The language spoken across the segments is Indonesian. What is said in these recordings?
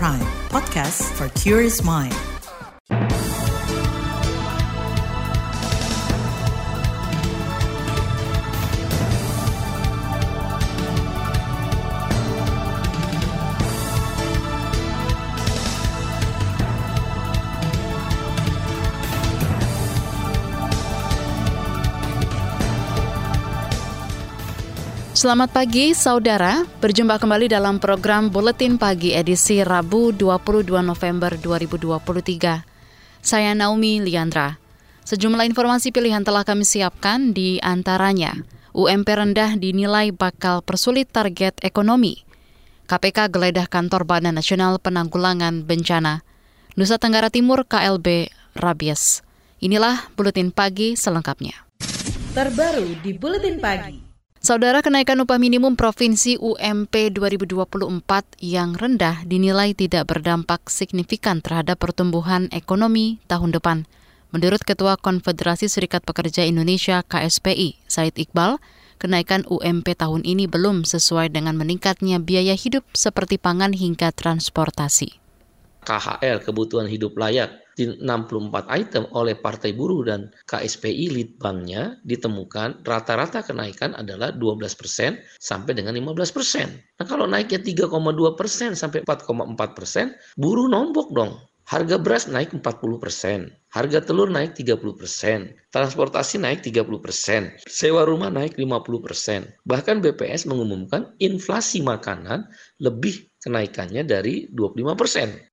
Prime, podcast for curious mind. Selamat pagi saudara, berjumpa kembali dalam program Buletin Pagi edisi Rabu 22 November 2023. Saya Naomi Liandra. Sejumlah informasi pilihan telah kami siapkan di antaranya UMP rendah dinilai bakal persulit target ekonomi. KPK geledah kantor Badan Nasional Penanggulangan Bencana. Nusa Tenggara Timur KLB Rabies. Inilah Buletin Pagi selengkapnya. Terbaru di Buletin Pagi. Saudara kenaikan upah minimum Provinsi UMP 2024 yang rendah dinilai tidak berdampak signifikan terhadap pertumbuhan ekonomi tahun depan. Menurut Ketua Konfederasi Serikat Pekerja Indonesia KSPI, Said Iqbal, kenaikan UMP tahun ini belum sesuai dengan meningkatnya biaya hidup seperti pangan hingga transportasi. KHL kebutuhan hidup layak di 64 item oleh Partai Buruh dan KSPI Litbangnya ditemukan rata-rata kenaikan adalah 12% sampai dengan 15%. Nah kalau naiknya 3,2% sampai 4,4%, buruh nombok dong. Harga beras naik 40%, harga telur naik 30%, transportasi naik 30%, sewa rumah naik 50%. Bahkan BPS mengumumkan inflasi makanan lebih kenaikannya dari 25%.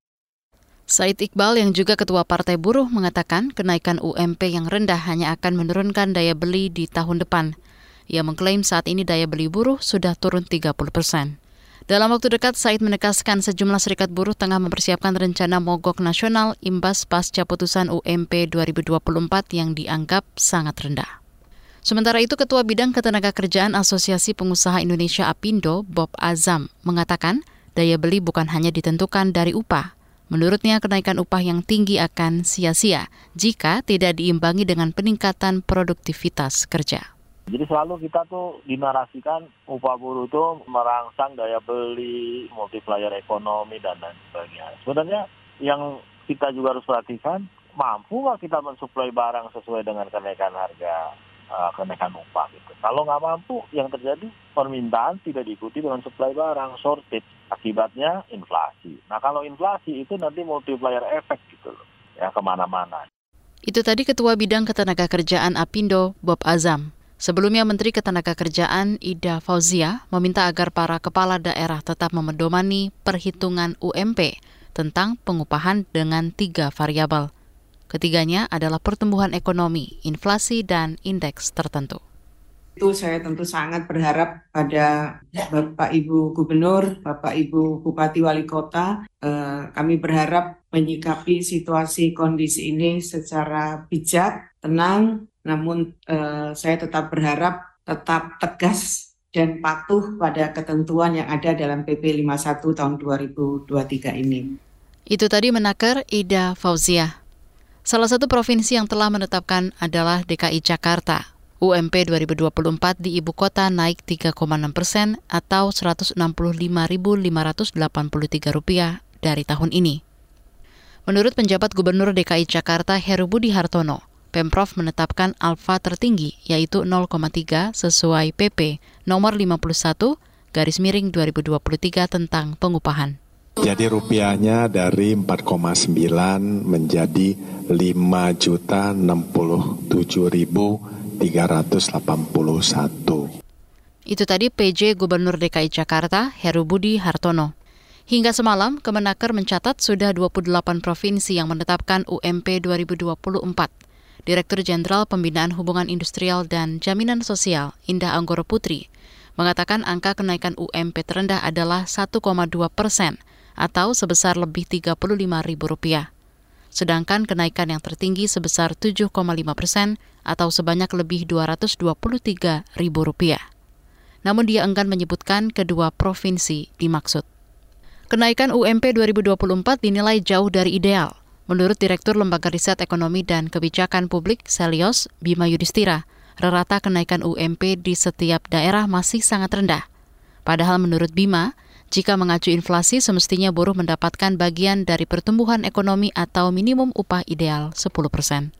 Said Iqbal yang juga ketua Partai Buruh mengatakan kenaikan UMP yang rendah hanya akan menurunkan daya beli di tahun depan. Ia mengklaim saat ini daya beli buruh sudah turun 30 persen. Dalam waktu dekat, Said menegaskan sejumlah serikat buruh tengah mempersiapkan rencana mogok nasional imbas pasca putusan UMP 2024 yang dianggap sangat rendah. Sementara itu, Ketua Bidang Ketenaga Kerjaan Asosiasi Pengusaha Indonesia APindo, Bob Azam, mengatakan daya beli bukan hanya ditentukan dari upah, Menurutnya, kenaikan upah yang tinggi akan sia-sia jika tidak diimbangi dengan peningkatan produktivitas kerja. Jadi selalu kita tuh dinarasikan upah buruh itu merangsang daya beli, multiplier ekonomi, dan lain sebagainya. Sebenarnya yang kita juga harus perhatikan, mampu nggak kita mensuplai barang sesuai dengan kenaikan harga uh, kenaikan upah gitu. Kalau nggak mampu, yang terjadi permintaan tidak diikuti dengan supply barang, shortage. Akibatnya inflasi. Nah kalau inflasi itu nanti multiplier efek gitu loh, ya ke mana-mana. Itu tadi Ketua Bidang Ketenagakerjaan Apindo, Bob Azam. Sebelumnya Menteri Ketenagakerjaan Ida Fauzia meminta agar para kepala daerah tetap memedomani perhitungan UMP tentang pengupahan dengan tiga variabel. Ketiganya adalah pertumbuhan ekonomi, inflasi, dan indeks tertentu. Itu saya tentu sangat berharap pada Bapak Ibu Gubernur, Bapak Ibu Bupati Wali Kota, eh, kami berharap menyikapi situasi kondisi ini secara bijak, tenang, namun eh, saya tetap berharap tetap tegas dan patuh pada ketentuan yang ada dalam PP 51 tahun 2023 ini. Itu tadi menakar Ida Fauzia. Salah satu provinsi yang telah menetapkan adalah DKI Jakarta. UMP 2024 di ibu kota naik 3,6 persen atau Rp165.583 dari tahun ini. Menurut penjabat Gubernur DKI Jakarta Heru Budi Hartono, Pemprov menetapkan alfa tertinggi yaitu 0,3 sesuai PP nomor 51 garis miring 2023 tentang pengupahan. Jadi rupiahnya dari 4,9 menjadi 5 juta 67 ribu 381. Itu tadi PJ Gubernur DKI Jakarta Heru Budi Hartono. Hingga semalam, Kemenaker mencatat sudah 28 provinsi yang menetapkan UMP 2024. Direktur Jenderal Pembinaan Hubungan Industrial dan Jaminan Sosial, Indah Anggoro Putri, mengatakan angka kenaikan UMP terendah adalah 1,2 persen atau sebesar lebih Rp35.000. Sedangkan kenaikan yang tertinggi sebesar 7,5 persen atau sebanyak lebih Rp223.000. Namun dia enggan menyebutkan kedua provinsi dimaksud. Kenaikan UMP 2024 dinilai jauh dari ideal. Menurut Direktur Lembaga Riset Ekonomi dan Kebijakan Publik Selios Bima Yudhistira, rata kenaikan UMP di setiap daerah masih sangat rendah. Padahal menurut Bima, Jika mengacu inflasi, semestinya buruh mendapatkan bagian dari pertumbuhan ekonomi atau minimum upah ideal 10 persen.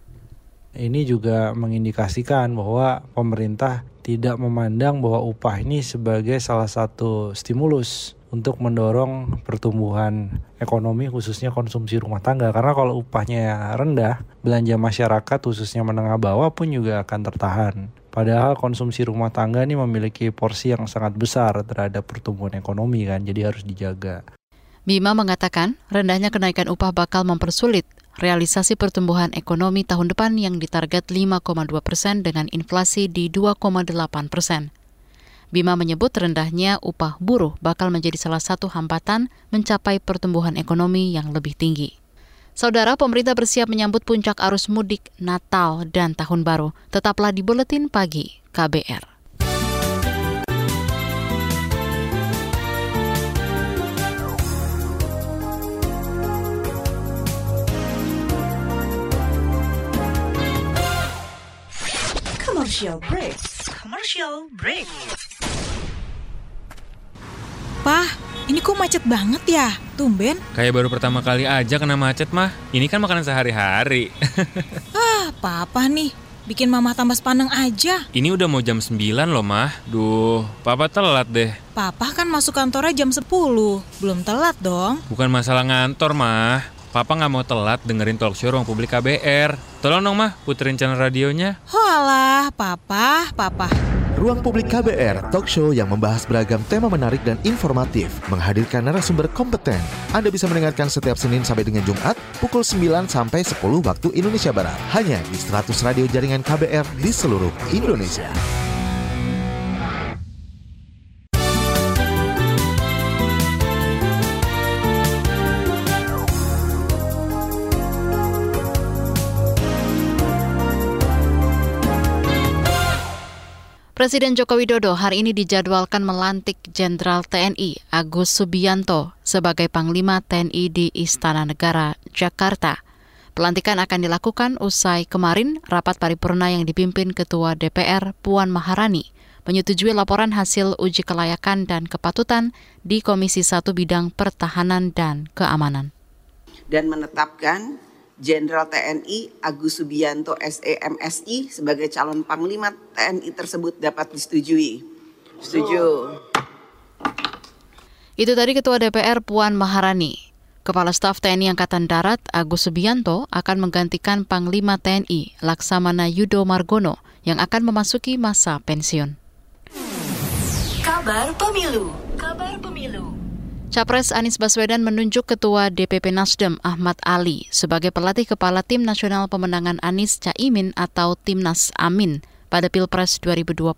Ini juga mengindikasikan bahwa pemerintah tidak memandang bahwa upah ini sebagai salah satu stimulus untuk mendorong pertumbuhan ekonomi khususnya konsumsi rumah tangga karena kalau upahnya rendah belanja masyarakat khususnya menengah bawah pun juga akan tertahan padahal konsumsi rumah tangga ini memiliki porsi yang sangat besar terhadap pertumbuhan ekonomi kan jadi harus dijaga Bima mengatakan rendahnya kenaikan upah bakal mempersulit realisasi pertumbuhan ekonomi tahun depan yang ditarget 5,2 persen dengan inflasi di 2,8 persen. Bima menyebut rendahnya upah buruh bakal menjadi salah satu hambatan mencapai pertumbuhan ekonomi yang lebih tinggi. Saudara, pemerintah bersiap menyambut puncak arus mudik Natal dan Tahun Baru. Tetaplah di Buletin Pagi KBR. Commercial break. Commercial break. Pah, ini kok macet banget ya? Tumben. Kayak baru pertama kali aja kena macet mah. Ini kan makanan sehari-hari. ah, papa nih. Bikin mama tambah sepaneng aja. Ini udah mau jam 9 loh, Mah. Duh, papa telat deh. Papa kan masuk kantornya jam 10. Belum telat dong. Bukan masalah ngantor, Mah. Papa nggak mau telat dengerin talk show ruang publik KBR. Tolong dong mah puterin channel radionya. Walah, papa, papa. Ruang Publik KBR, talk show yang membahas beragam tema menarik dan informatif, menghadirkan narasumber kompeten. Anda bisa mendengarkan setiap Senin sampai dengan Jumat, pukul 9 sampai 10 waktu Indonesia Barat. Hanya di 100 radio jaringan KBR di seluruh Indonesia. Presiden Joko Widodo hari ini dijadwalkan melantik Jenderal TNI Agus Subianto sebagai Panglima TNI di Istana Negara, Jakarta. Pelantikan akan dilakukan usai kemarin rapat paripurna yang dipimpin Ketua DPR Puan Maharani menyetujui laporan hasil uji kelayakan dan kepatutan di Komisi 1 Bidang Pertahanan dan Keamanan. Dan menetapkan Jenderal TNI Agus Subianto SEMSI sebagai calon Panglima TNI tersebut dapat disetujui. Setuju. Itu tadi Ketua DPR Puan Maharani. Kepala Staf TNI Angkatan Darat Agus Subianto akan menggantikan Panglima TNI Laksamana Yudo Margono yang akan memasuki masa pensiun. Kabar Pemilu. Kabar Pemilu. Capres Anies Baswedan menunjuk Ketua DPP Nasdem Ahmad Ali sebagai pelatih kepala Tim Nasional Pemenangan Anies Caimin atau Timnas Amin pada Pilpres 2024.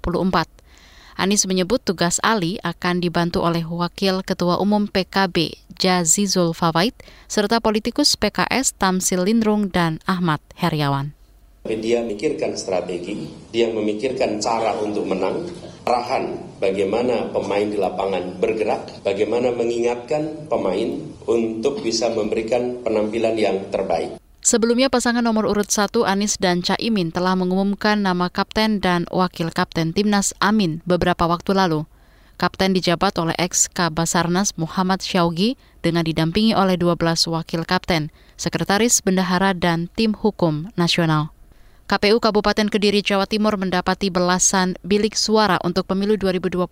Anies menyebut tugas Ali akan dibantu oleh Wakil Ketua Umum PKB Jazizul Fawait serta politikus PKS Tamsil Lindrung dan Ahmad Heriawan. Dia memikirkan strategi, dia memikirkan cara untuk menang, arahan bagaimana pemain di lapangan bergerak, bagaimana mengingatkan pemain untuk bisa memberikan penampilan yang terbaik. Sebelumnya pasangan nomor urut 1 Anies dan Caimin telah mengumumkan nama kapten dan wakil kapten timnas Amin beberapa waktu lalu. Kapten dijabat oleh ex Kabasarnas Muhammad Syaugi dengan didampingi oleh 12 wakil kapten, sekretaris bendahara dan tim hukum nasional. KPU Kabupaten Kediri, Jawa Timur mendapati belasan bilik suara untuk pemilu 2024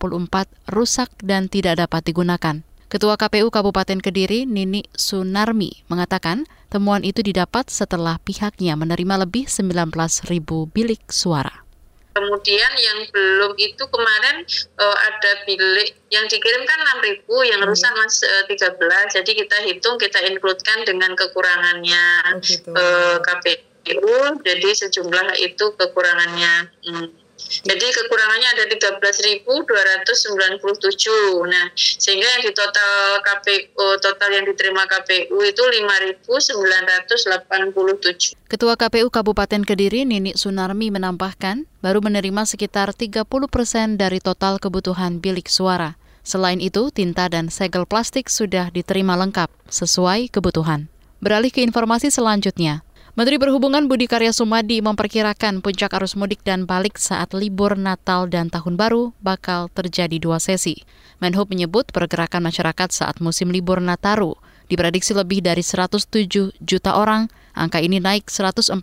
rusak dan tidak dapat digunakan. Ketua KPU Kabupaten Kediri, Nini Sunarmi, mengatakan temuan itu didapat setelah pihaknya menerima lebih 19 ribu bilik suara. Kemudian yang belum itu kemarin uh, ada bilik yang dikirimkan 6.000, yang rusak mas uh, 13. Jadi kita hitung, kita includekan dengan kekurangannya oh, gitu. uh, KPU KPU, jadi sejumlah itu kekurangannya. Hmm. Jadi kekurangannya ada 13.297. Nah, sehingga yang di total KPU total yang diterima KPU itu 5.987. Ketua KPU Kabupaten Kediri Nini Sunarmi menambahkan, baru menerima sekitar 30 persen dari total kebutuhan bilik suara. Selain itu, tinta dan segel plastik sudah diterima lengkap sesuai kebutuhan. Beralih ke informasi selanjutnya, Menteri Perhubungan Budi Karya Sumadi memperkirakan puncak arus mudik dan balik saat libur Natal dan Tahun Baru bakal terjadi dua sesi. Menhub menyebut pergerakan masyarakat saat musim libur Nataru diprediksi lebih dari 107 juta orang. Angka ini naik 143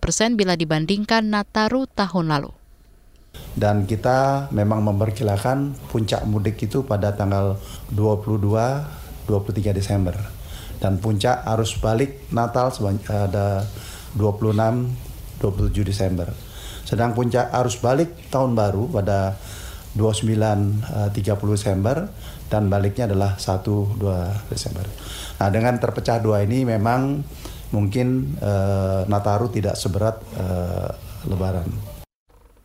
persen bila dibandingkan Nataru tahun lalu. Dan kita memang memperkirakan puncak mudik itu pada tanggal 22-23 Desember dan puncak arus balik Natal ada 26 27 Desember. Sedang puncak arus balik tahun baru pada 29 30 Desember dan baliknya adalah 1 2 Desember. Nah, dengan terpecah dua ini memang mungkin uh, Nataru tidak seberat uh, lebaran.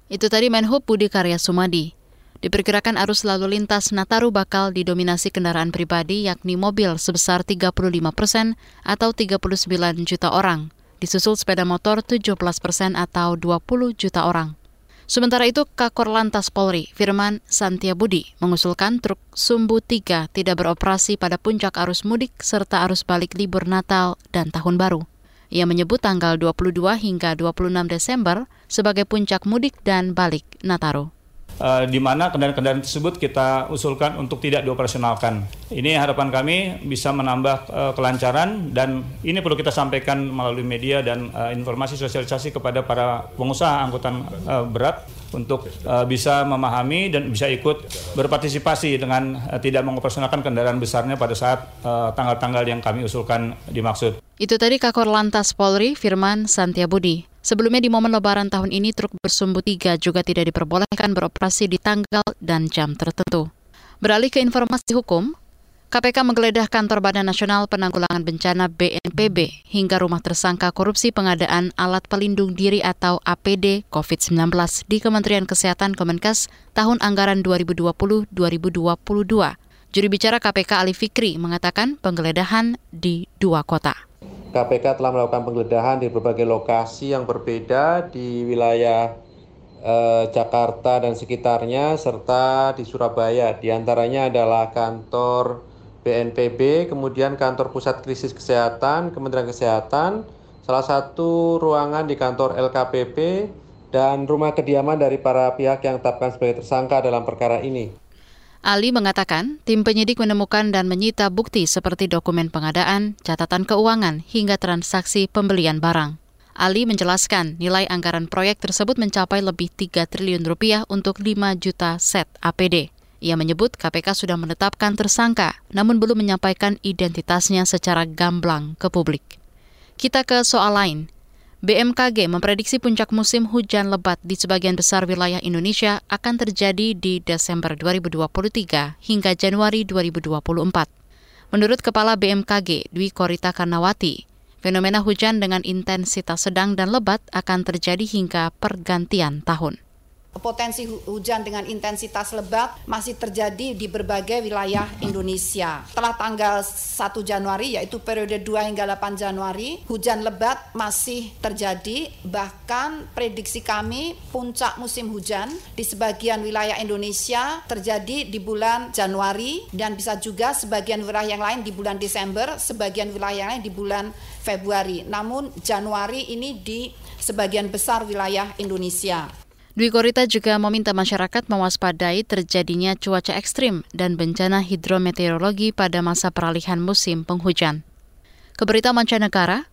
Itu tadi Menhub Budi Karya Sumadi. Diperkirakan arus lalu lintas Nataru bakal didominasi kendaraan pribadi yakni mobil sebesar 35 persen atau 39 juta orang, disusul sepeda motor 17 persen atau 20 juta orang. Sementara itu, Kakor Lantas Polri, Firman Santiabudi, mengusulkan truk Sumbu 3 tidak beroperasi pada puncak arus mudik serta arus balik libur Natal dan Tahun Baru. Ia menyebut tanggal 22 hingga 26 Desember sebagai puncak mudik dan balik Nataru uh, di mana kendaraan-kendaraan tersebut kita usulkan untuk tidak dioperasionalkan. Ini harapan kami bisa menambah uh, kelancaran dan ini perlu kita sampaikan melalui media dan uh, informasi sosialisasi kepada para pengusaha angkutan uh, berat untuk uh, bisa memahami dan bisa ikut berpartisipasi dengan uh, tidak mengoperasionalkan kendaraan besarnya pada saat tanggal-tanggal uh, yang kami usulkan dimaksud. Itu tadi Kakor Lantas Polri Firman Santiabudi. Sebelumnya di momen lebaran tahun ini truk bersumbu tiga juga tidak diperbolehkan beroperasi di tanggal dan jam tertentu. Beralih ke informasi hukum, KPK menggeledah kantor Badan Nasional Penanggulangan Bencana BNPB hingga rumah tersangka korupsi pengadaan alat pelindung diri atau APD COVID-19 di Kementerian Kesehatan Kemenkes tahun anggaran 2020-2022. Juri bicara KPK Ali Fikri mengatakan penggeledahan di dua kota. KPK telah melakukan penggeledahan di berbagai lokasi yang berbeda di wilayah eh, Jakarta dan sekitarnya serta di Surabaya. Di antaranya adalah kantor BNPB, kemudian kantor Pusat Krisis Kesehatan, Kementerian Kesehatan, salah satu ruangan di kantor LKPP, dan rumah kediaman dari para pihak yang tetapkan sebagai tersangka dalam perkara ini. Ali mengatakan, tim penyidik menemukan dan menyita bukti seperti dokumen pengadaan, catatan keuangan, hingga transaksi pembelian barang. Ali menjelaskan nilai anggaran proyek tersebut mencapai lebih 3 triliun rupiah untuk 5 juta set APD. Ia menyebut KPK sudah menetapkan tersangka, namun belum menyampaikan identitasnya secara gamblang ke publik. Kita ke soal lain. BMKG memprediksi puncak musim hujan lebat di sebagian besar wilayah Indonesia akan terjadi di Desember 2023 hingga Januari 2024. Menurut Kepala BMKG Dwi Korita Karnawati, fenomena hujan dengan intensitas sedang dan lebat akan terjadi hingga pergantian tahun. Potensi hujan dengan intensitas lebat masih terjadi di berbagai wilayah Indonesia. Setelah tanggal 1 Januari yaitu periode 2 hingga 8 Januari, hujan lebat masih terjadi bahkan prediksi kami puncak musim hujan di sebagian wilayah Indonesia terjadi di bulan Januari dan bisa juga sebagian wilayah yang lain di bulan Desember, sebagian wilayah yang lain di bulan Februari. Namun Januari ini di sebagian besar wilayah Indonesia. Dwi Korita juga meminta masyarakat mewaspadai terjadinya cuaca ekstrim dan bencana hidrometeorologi pada masa peralihan musim penghujan. Keberita mancanegara,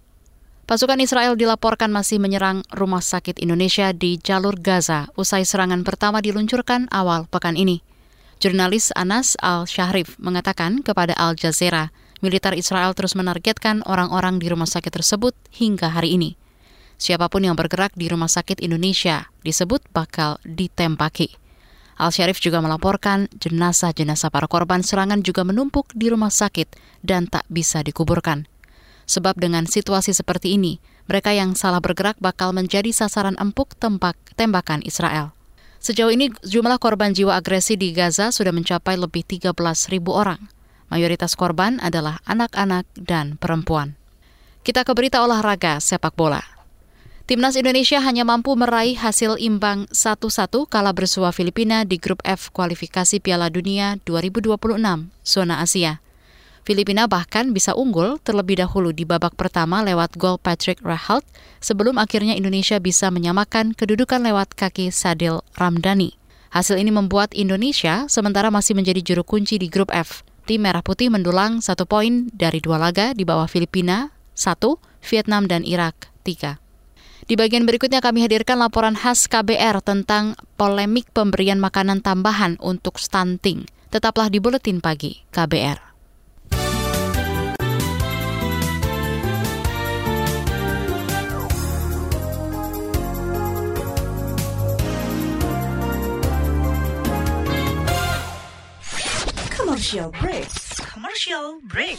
pasukan Israel dilaporkan masih menyerang rumah sakit Indonesia di jalur Gaza usai serangan pertama diluncurkan awal pekan ini. Jurnalis Anas Al-Shahrif mengatakan kepada Al Jazeera, militer Israel terus menargetkan orang-orang di rumah sakit tersebut hingga hari ini. Siapa pun yang bergerak di Rumah Sakit Indonesia disebut bakal ditempaki. Al-Syarif juga melaporkan jenazah-jenazah para korban serangan juga menumpuk di rumah sakit dan tak bisa dikuburkan. Sebab dengan situasi seperti ini, mereka yang salah bergerak bakal menjadi sasaran empuk tempak, tembakan Israel. Sejauh ini jumlah korban jiwa agresi di Gaza sudah mencapai lebih 13 ribu orang. Mayoritas korban adalah anak-anak dan perempuan. Kita ke berita olahraga sepak bola. Timnas Indonesia hanya mampu meraih hasil imbang 1-1 kala bersua Filipina di grup F kualifikasi Piala Dunia 2026 zona Asia. Filipina bahkan bisa unggul terlebih dahulu di babak pertama lewat gol Patrick Rahalt sebelum akhirnya Indonesia bisa menyamakan kedudukan lewat kaki Sadil Ramdhani. Hasil ini membuat Indonesia sementara masih menjadi juru kunci di grup F. Tim Merah Putih mendulang satu poin dari dua laga di bawah Filipina, satu, Vietnam dan Irak, tiga. Di bagian berikutnya kami hadirkan laporan khas KBR tentang polemik pemberian makanan tambahan untuk stunting. Tetaplah di Buletin Pagi KBR. Commercial break. Commercial break.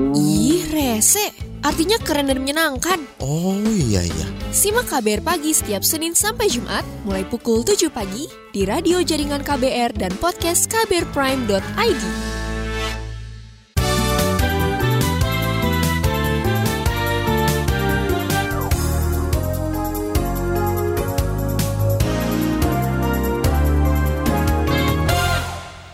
Ih, rese. Artinya keren dan menyenangkan. Oh iya iya. Simak KBR Pagi setiap Senin sampai Jumat, mulai pukul 7 pagi, di radio jaringan KBR dan podcast kbrprime.id.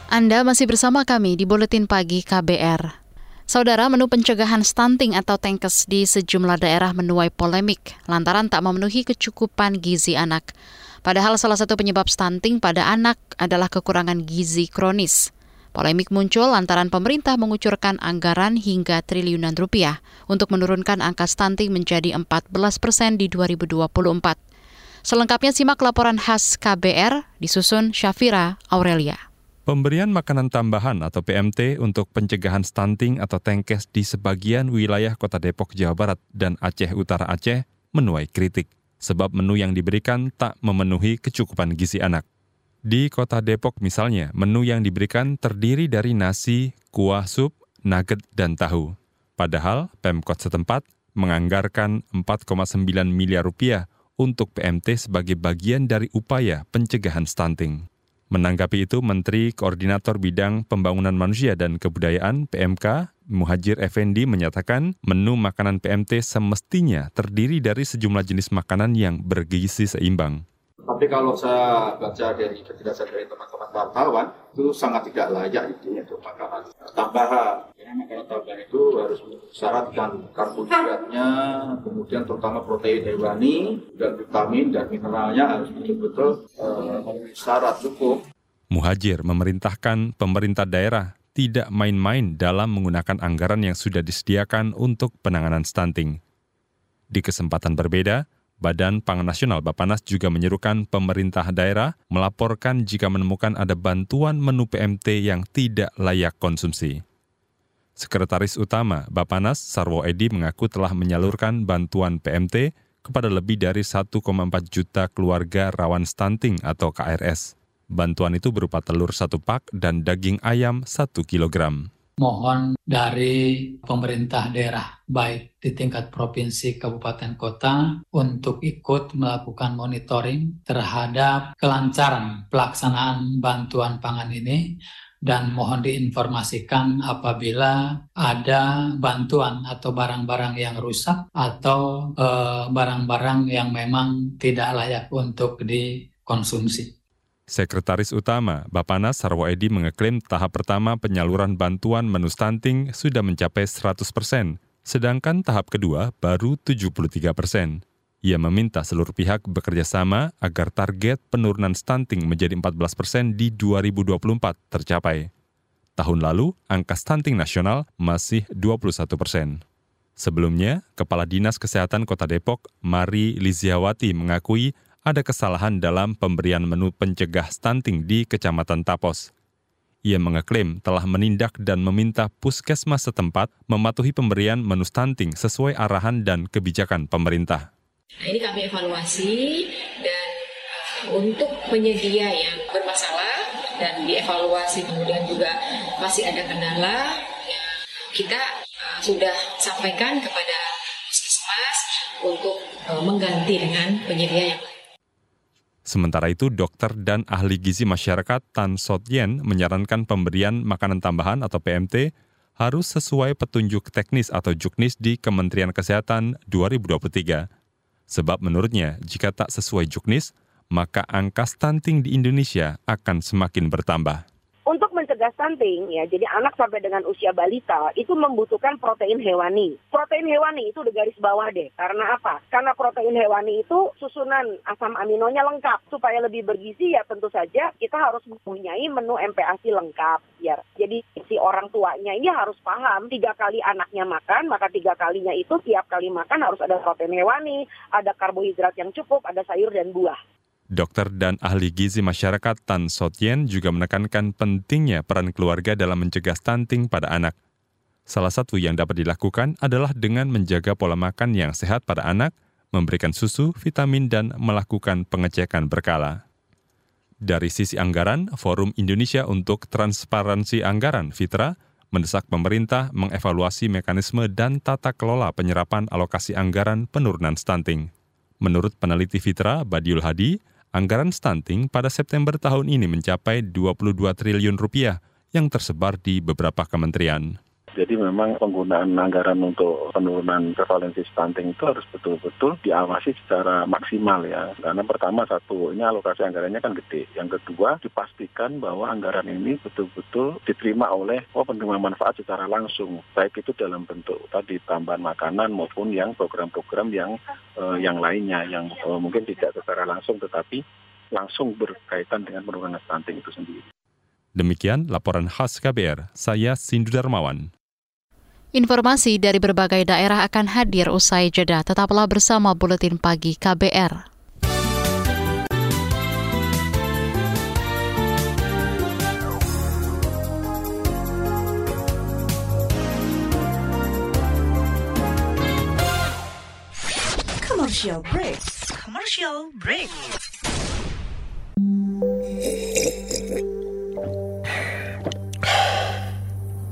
Anda masih bersama kami di Buletin Pagi KBR. Saudara, menu pencegahan stunting atau tenkes di sejumlah daerah menuai polemik lantaran tak memenuhi kecukupan gizi anak. Padahal salah satu penyebab stunting pada anak adalah kekurangan gizi kronis. Polemik muncul lantaran pemerintah mengucurkan anggaran hingga triliunan rupiah untuk menurunkan angka stunting menjadi 14 persen di 2024. Selengkapnya simak laporan khas KBR disusun Syafira Aurelia. Pemberian makanan tambahan atau PMT untuk pencegahan stunting atau tengkes di sebagian wilayah Kota Depok, Jawa Barat dan Aceh Utara Aceh menuai kritik sebab menu yang diberikan tak memenuhi kecukupan gizi anak. Di Kota Depok misalnya, menu yang diberikan terdiri dari nasi, kuah sup, nugget, dan tahu. Padahal Pemkot setempat menganggarkan 4,9 miliar rupiah untuk PMT sebagai bagian dari upaya pencegahan stunting. Menanggapi itu, Menteri Koordinator Bidang Pembangunan Manusia dan Kebudayaan PMK Muhajir Effendi menyatakan menu makanan PMT semestinya terdiri dari sejumlah jenis makanan yang bergizi seimbang. Tapi kalau saya baca dari penjelasan dari teman-teman wartawan, itu sangat tidak layak itu untuk makanan tambahan. Karena makanan tambahan itu harus mensyaratkan karbohidratnya, kemudian terutama protein hewani, dan vitamin dan mineralnya harus betul-betul uh, memenuhi syarat cukup. Muhajir memerintahkan pemerintah daerah tidak main-main dalam menggunakan anggaran yang sudah disediakan untuk penanganan stunting. Di kesempatan berbeda, Badan Pangan Nasional Bapanas juga menyerukan pemerintah daerah melaporkan jika menemukan ada bantuan menu PMT yang tidak layak konsumsi. Sekretaris Utama Bapanas Sarwo Edi mengaku telah menyalurkan bantuan PMT kepada lebih dari 1,4 juta keluarga rawan stunting atau KRS. Bantuan itu berupa telur satu pak dan daging ayam satu kilogram mohon dari pemerintah daerah, baik di tingkat provinsi, kabupaten, kota, untuk ikut melakukan monitoring terhadap kelancaran pelaksanaan bantuan pangan ini dan mohon diinformasikan apabila ada bantuan atau barang-barang yang rusak atau barang-barang eh, yang memang tidak layak untuk dikonsumsi. Sekretaris Utama Bapanas Sarwo Edi mengeklaim tahap pertama penyaluran bantuan menu stunting sudah mencapai 100 persen, sedangkan tahap kedua baru 73 persen. Ia meminta seluruh pihak bekerja sama agar target penurunan stunting menjadi 14 persen di 2024 tercapai. Tahun lalu, angka stunting nasional masih 21 persen. Sebelumnya, Kepala Dinas Kesehatan Kota Depok, Mari Liziawati mengakui ada kesalahan dalam pemberian menu pencegah stunting di Kecamatan Tapos. Ia mengeklaim telah menindak dan meminta puskesmas setempat mematuhi pemberian menu stunting sesuai arahan dan kebijakan pemerintah. Nah, ini kami evaluasi dan uh, untuk penyedia yang bermasalah dan dievaluasi kemudian juga masih ada kendala, ya, kita uh, sudah sampaikan kepada puskesmas untuk uh, mengganti dengan penyedia yang lain. Sementara itu, dokter dan ahli gizi masyarakat Tan Sot Yen menyarankan pemberian makanan tambahan atau PMT harus sesuai petunjuk teknis atau juknis di Kementerian Kesehatan 2023. Sebab menurutnya, jika tak sesuai juknis, maka angka stunting di Indonesia akan semakin bertambah mencegah stunting ya. Jadi anak sampai dengan usia balita itu membutuhkan protein hewani. Protein hewani itu di garis bawah deh. Karena apa? Karena protein hewani itu susunan asam aminonya lengkap. Supaya lebih bergizi ya tentu saja kita harus mempunyai menu MPASI lengkap ya. Jadi si orang tuanya ini harus paham tiga kali anaknya makan maka tiga kalinya itu tiap kali makan harus ada protein hewani ada karbohidrat yang cukup ada sayur dan buah Dokter dan ahli gizi masyarakat Tan Sotyen juga menekankan pentingnya peran keluarga dalam mencegah stunting pada anak. Salah satu yang dapat dilakukan adalah dengan menjaga pola makan yang sehat pada anak, memberikan susu, vitamin, dan melakukan pengecekan berkala. Dari sisi anggaran, Forum Indonesia untuk Transparansi Anggaran (FITRA) mendesak pemerintah mengevaluasi mekanisme dan tata kelola penyerapan alokasi anggaran penurunan stunting. Menurut peneliti Fitra, Badiul Hadi, Anggaran stunting pada September tahun ini mencapai 22 triliun rupiah yang tersebar di beberapa kementerian. Jadi memang penggunaan anggaran untuk penurunan prevalensi stunting itu harus betul-betul diawasi secara maksimal ya. Karena pertama satu, ini alokasi anggarannya kan gede. Yang kedua, dipastikan bahwa anggaran ini betul-betul diterima oleh oh, penerima manfaat secara langsung. Baik itu dalam bentuk tadi tambahan makanan maupun yang program-program yang uh, yang lainnya yang uh, mungkin tidak secara langsung tetapi langsung berkaitan dengan penurunan stunting itu sendiri. Demikian laporan khas KBR, saya Sindu Darmawan. Informasi dari berbagai daerah akan hadir usai jeda. Tetaplah bersama Buletin Pagi KBR. Commercial break. Commercial break.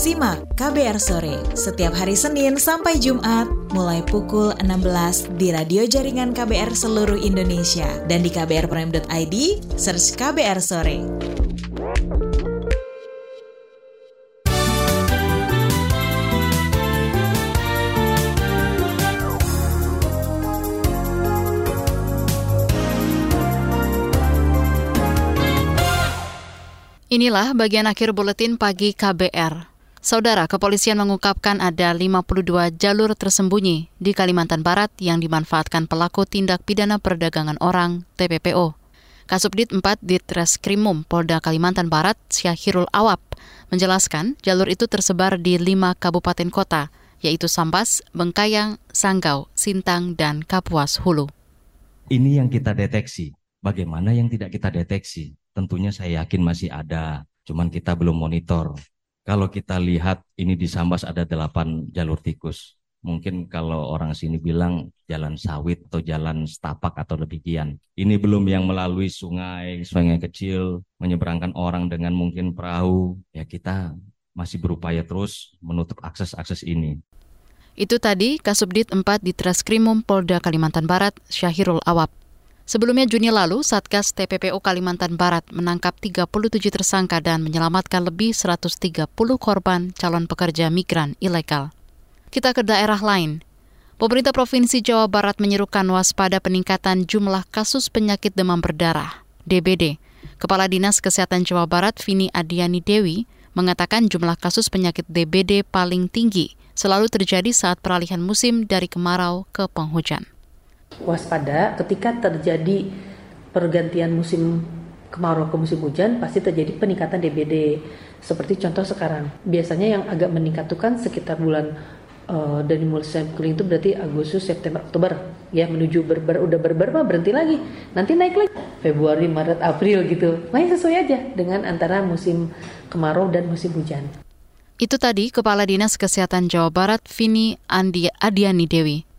Simak KBR Sore setiap hari Senin sampai Jumat mulai pukul 16 di radio jaringan KBR seluruh Indonesia dan di kbrprime.id search KBR Sore. Inilah bagian akhir buletin pagi KBR. Saudara, kepolisian mengungkapkan ada 52 jalur tersembunyi di Kalimantan Barat yang dimanfaatkan pelaku tindak pidana perdagangan orang TPPO. Kasubdit 4 Ditreskrimum Polda Kalimantan Barat, Syahirul Awap, menjelaskan jalur itu tersebar di lima kabupaten kota, yaitu Sambas, Bengkayang, Sanggau, Sintang, dan Kapuas Hulu. Ini yang kita deteksi. Bagaimana yang tidak kita deteksi? Tentunya saya yakin masih ada, cuman kita belum monitor kalau kita lihat ini di Sambas ada delapan jalur tikus. Mungkin kalau orang sini bilang jalan sawit atau jalan setapak atau demikian. Ini belum yang melalui sungai, sungai kecil, menyeberangkan orang dengan mungkin perahu. Ya kita masih berupaya terus menutup akses-akses ini. Itu tadi Kasubdit 4 di Treskrimum Polda Kalimantan Barat, Syahirul Awap. Sebelumnya Juni lalu, Satgas TPPO Kalimantan Barat menangkap 37 tersangka dan menyelamatkan lebih 130 korban calon pekerja migran ilegal. Kita ke daerah lain. Pemerintah Provinsi Jawa Barat menyerukan waspada peningkatan jumlah kasus penyakit demam berdarah, DBD. Kepala Dinas Kesehatan Jawa Barat, Vini Adiani Dewi, mengatakan jumlah kasus penyakit DBD paling tinggi selalu terjadi saat peralihan musim dari kemarau ke penghujan waspada ketika terjadi pergantian musim kemarau ke musim hujan pasti terjadi peningkatan DBD. Seperti contoh sekarang, biasanya yang agak meningkat itu kan sekitar bulan uh, dari mulai sampling itu berarti Agustus, September, Oktober ya menuju berber udah berber mah berhenti lagi. Nanti naik lagi Februari, Maret, April gitu. Nah sesuai aja dengan antara musim kemarau dan musim hujan. Itu tadi Kepala Dinas Kesehatan Jawa Barat Vini Andi Adiani Dewi.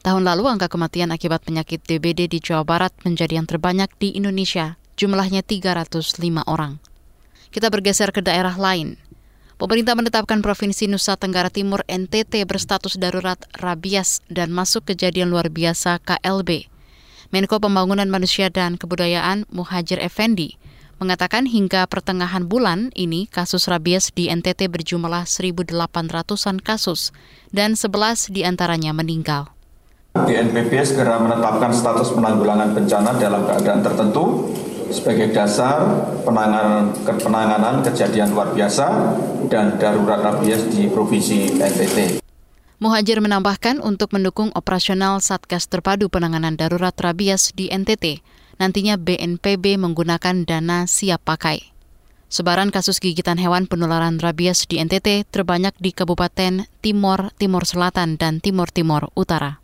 Tahun lalu angka kematian akibat penyakit DBD di Jawa Barat menjadi yang terbanyak di Indonesia, jumlahnya 305 orang. Kita bergeser ke daerah lain. Pemerintah menetapkan Provinsi Nusa Tenggara Timur NTT berstatus darurat rabies dan masuk kejadian luar biasa KLB. Menko Pembangunan Manusia dan Kebudayaan Muhajir Effendi mengatakan hingga pertengahan bulan ini kasus rabies di NTT berjumlah 1.800-an kasus dan 11 di antaranya meninggal. BNPB segera menetapkan status penanggulangan bencana dalam keadaan tertentu sebagai dasar penanganan, penanganan kejadian luar biasa dan darurat rabies di Provinsi NTT. Muhajir menambahkan untuk mendukung operasional Satgas Terpadu Penanganan Darurat Rabies di NTT, nantinya BNPB menggunakan dana siap pakai. Sebaran kasus gigitan hewan penularan rabies di NTT terbanyak di Kabupaten Timor, Timor Selatan, dan Timor Timor Utara.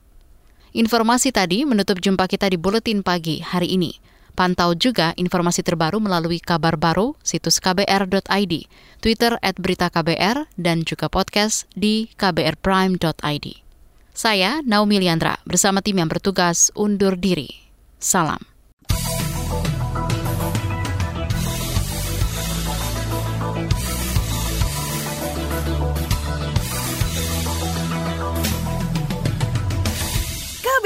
Informasi tadi menutup jumpa kita di Buletin Pagi hari ini. Pantau juga informasi terbaru melalui kabar baru, situs kbr.id, Twitter at berita KBR, dan juga podcast di kbrprime.id. Saya, Naomi Liandra, bersama tim yang bertugas undur diri. Salam.